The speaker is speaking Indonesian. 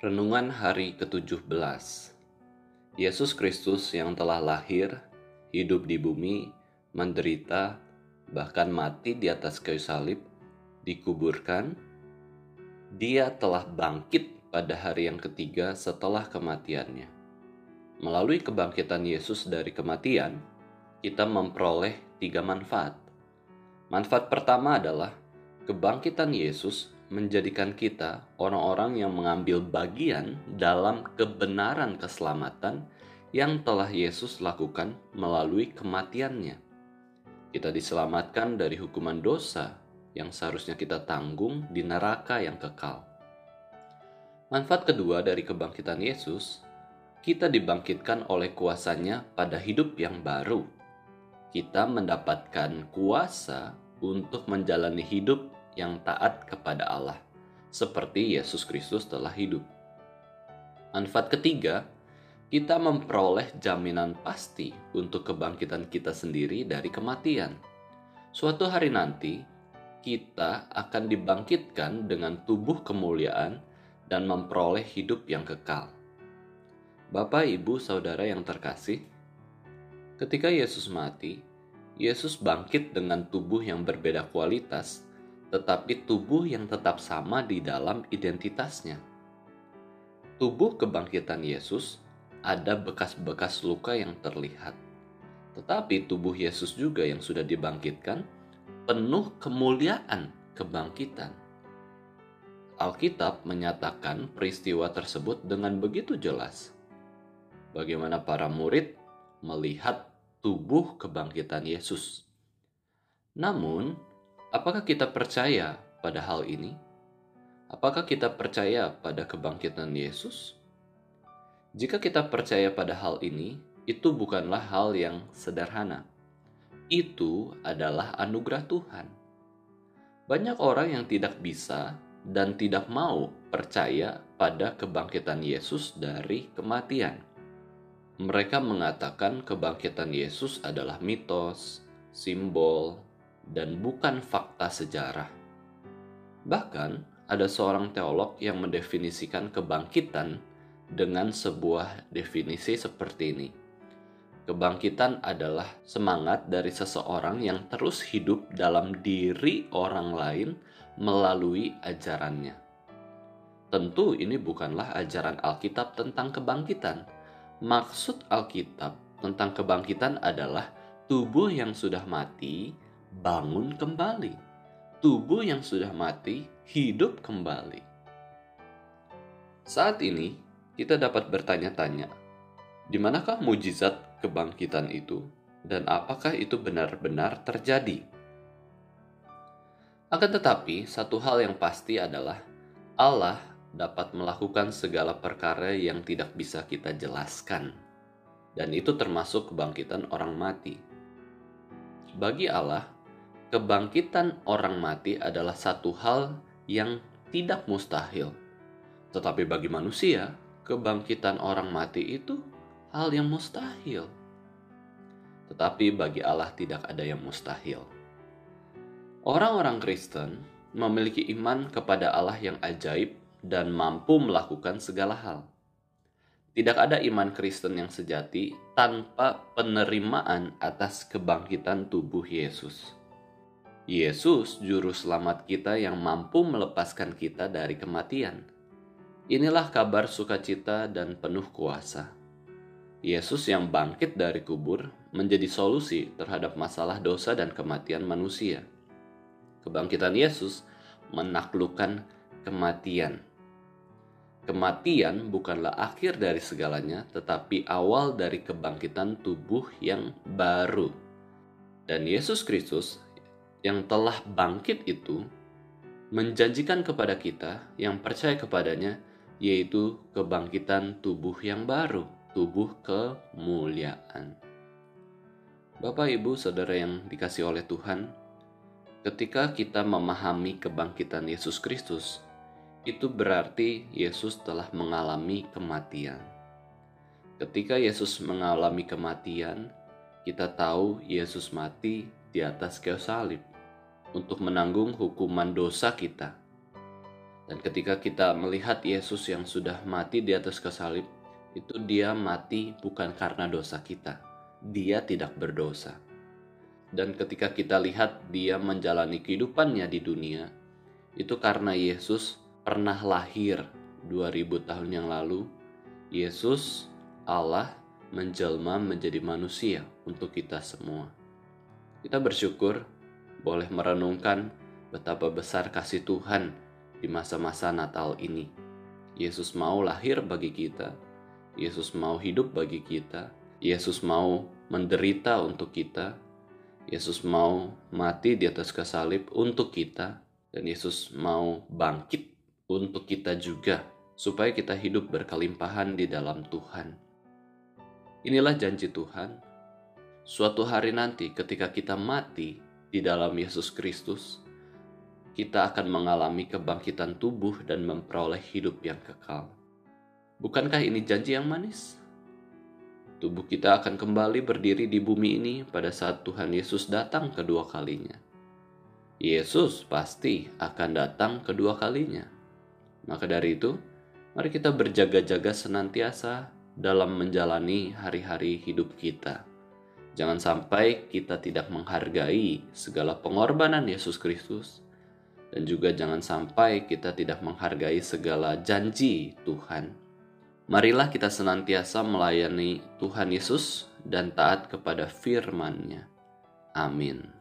Renungan hari ke-17 Yesus Kristus yang telah lahir, hidup di bumi, menderita, bahkan mati di atas kayu salib, dikuburkan, dia telah bangkit pada hari yang ketiga setelah kematiannya. Melalui kebangkitan Yesus dari kematian, kita memperoleh tiga manfaat. Manfaat pertama adalah kebangkitan Yesus menjadikan kita orang-orang yang mengambil bagian dalam kebenaran keselamatan yang telah Yesus lakukan melalui kematiannya. Kita diselamatkan dari hukuman dosa yang seharusnya kita tanggung di neraka yang kekal. Manfaat kedua dari kebangkitan Yesus, kita dibangkitkan oleh kuasanya pada hidup yang baru. Kita mendapatkan kuasa untuk menjalani hidup yang taat kepada Allah, seperti Yesus Kristus telah hidup. Manfaat ketiga, kita memperoleh jaminan pasti untuk kebangkitan kita sendiri dari kematian. Suatu hari nanti, kita akan dibangkitkan dengan tubuh kemuliaan dan memperoleh hidup yang kekal. Bapak, ibu, saudara yang terkasih, ketika Yesus mati, Yesus bangkit dengan tubuh yang berbeda kualitas tetapi tubuh yang tetap sama di dalam identitasnya. Tubuh kebangkitan Yesus ada bekas-bekas luka yang terlihat, tetapi tubuh Yesus juga yang sudah dibangkitkan penuh kemuliaan kebangkitan. Alkitab menyatakan peristiwa tersebut dengan begitu jelas. Bagaimana para murid melihat tubuh kebangkitan Yesus. Namun, Apakah kita percaya pada hal ini? Apakah kita percaya pada kebangkitan Yesus? Jika kita percaya pada hal ini, itu bukanlah hal yang sederhana. Itu adalah anugerah Tuhan. Banyak orang yang tidak bisa dan tidak mau percaya pada kebangkitan Yesus dari kematian. Mereka mengatakan kebangkitan Yesus adalah mitos, simbol, dan bukan fakta sejarah. Bahkan, ada seorang teolog yang mendefinisikan kebangkitan dengan sebuah definisi seperti ini. Kebangkitan adalah semangat dari seseorang yang terus hidup dalam diri orang lain melalui ajarannya. Tentu, ini bukanlah ajaran Alkitab tentang kebangkitan. Maksud Alkitab tentang kebangkitan adalah tubuh yang sudah mati bangun kembali. Tubuh yang sudah mati hidup kembali. Saat ini, kita dapat bertanya-tanya, di manakah mujizat kebangkitan itu dan apakah itu benar-benar terjadi? Akan tetapi, satu hal yang pasti adalah Allah dapat melakukan segala perkara yang tidak bisa kita jelaskan, dan itu termasuk kebangkitan orang mati. Bagi Allah, kebangkitan orang mati adalah satu hal yang tidak mustahil. Tetapi bagi manusia, kebangkitan orang mati itu hal yang mustahil. Tetapi bagi Allah tidak ada yang mustahil. Orang-orang Kristen memiliki iman kepada Allah yang ajaib dan mampu melakukan segala hal. Tidak ada iman Kristen yang sejati tanpa penerimaan atas kebangkitan tubuh Yesus. Yesus, Juru Selamat kita yang mampu melepaskan kita dari kematian. Inilah kabar sukacita dan penuh kuasa. Yesus yang bangkit dari kubur menjadi solusi terhadap masalah dosa dan kematian manusia. Kebangkitan Yesus menaklukkan kematian. Kematian bukanlah akhir dari segalanya, tetapi awal dari kebangkitan tubuh yang baru. Dan Yesus Kristus yang telah bangkit itu menjanjikan kepada kita yang percaya kepadanya yaitu kebangkitan tubuh yang baru, tubuh kemuliaan. Bapak, Ibu, Saudara yang dikasih oleh Tuhan, ketika kita memahami kebangkitan Yesus Kristus, itu berarti Yesus telah mengalami kematian. Ketika Yesus mengalami kematian, kita tahu Yesus mati di atas kayu salib untuk menanggung hukuman dosa kita. Dan ketika kita melihat Yesus yang sudah mati di atas kasalib, itu dia mati bukan karena dosa kita. Dia tidak berdosa. Dan ketika kita lihat dia menjalani kehidupannya di dunia, itu karena Yesus pernah lahir 2000 tahun yang lalu. Yesus, Allah, menjelma menjadi manusia untuk kita semua. Kita bersyukur boleh merenungkan betapa besar kasih Tuhan di masa-masa Natal ini. Yesus mau lahir bagi kita, Yesus mau hidup bagi kita, Yesus mau menderita untuk kita, Yesus mau mati di atas kasalib untuk kita, dan Yesus mau bangkit untuk kita juga, supaya kita hidup berkelimpahan di dalam Tuhan. Inilah janji Tuhan. Suatu hari nanti, ketika kita mati di dalam Yesus Kristus, kita akan mengalami kebangkitan tubuh dan memperoleh hidup yang kekal. Bukankah ini janji yang manis? Tubuh kita akan kembali berdiri di bumi ini pada saat Tuhan Yesus datang kedua kalinya. Yesus pasti akan datang kedua kalinya. Maka dari itu, mari kita berjaga-jaga senantiasa dalam menjalani hari-hari hidup kita. Jangan sampai kita tidak menghargai segala pengorbanan Yesus Kristus dan juga jangan sampai kita tidak menghargai segala janji Tuhan. Marilah kita senantiasa melayani Tuhan Yesus dan taat kepada firman-Nya. Amin.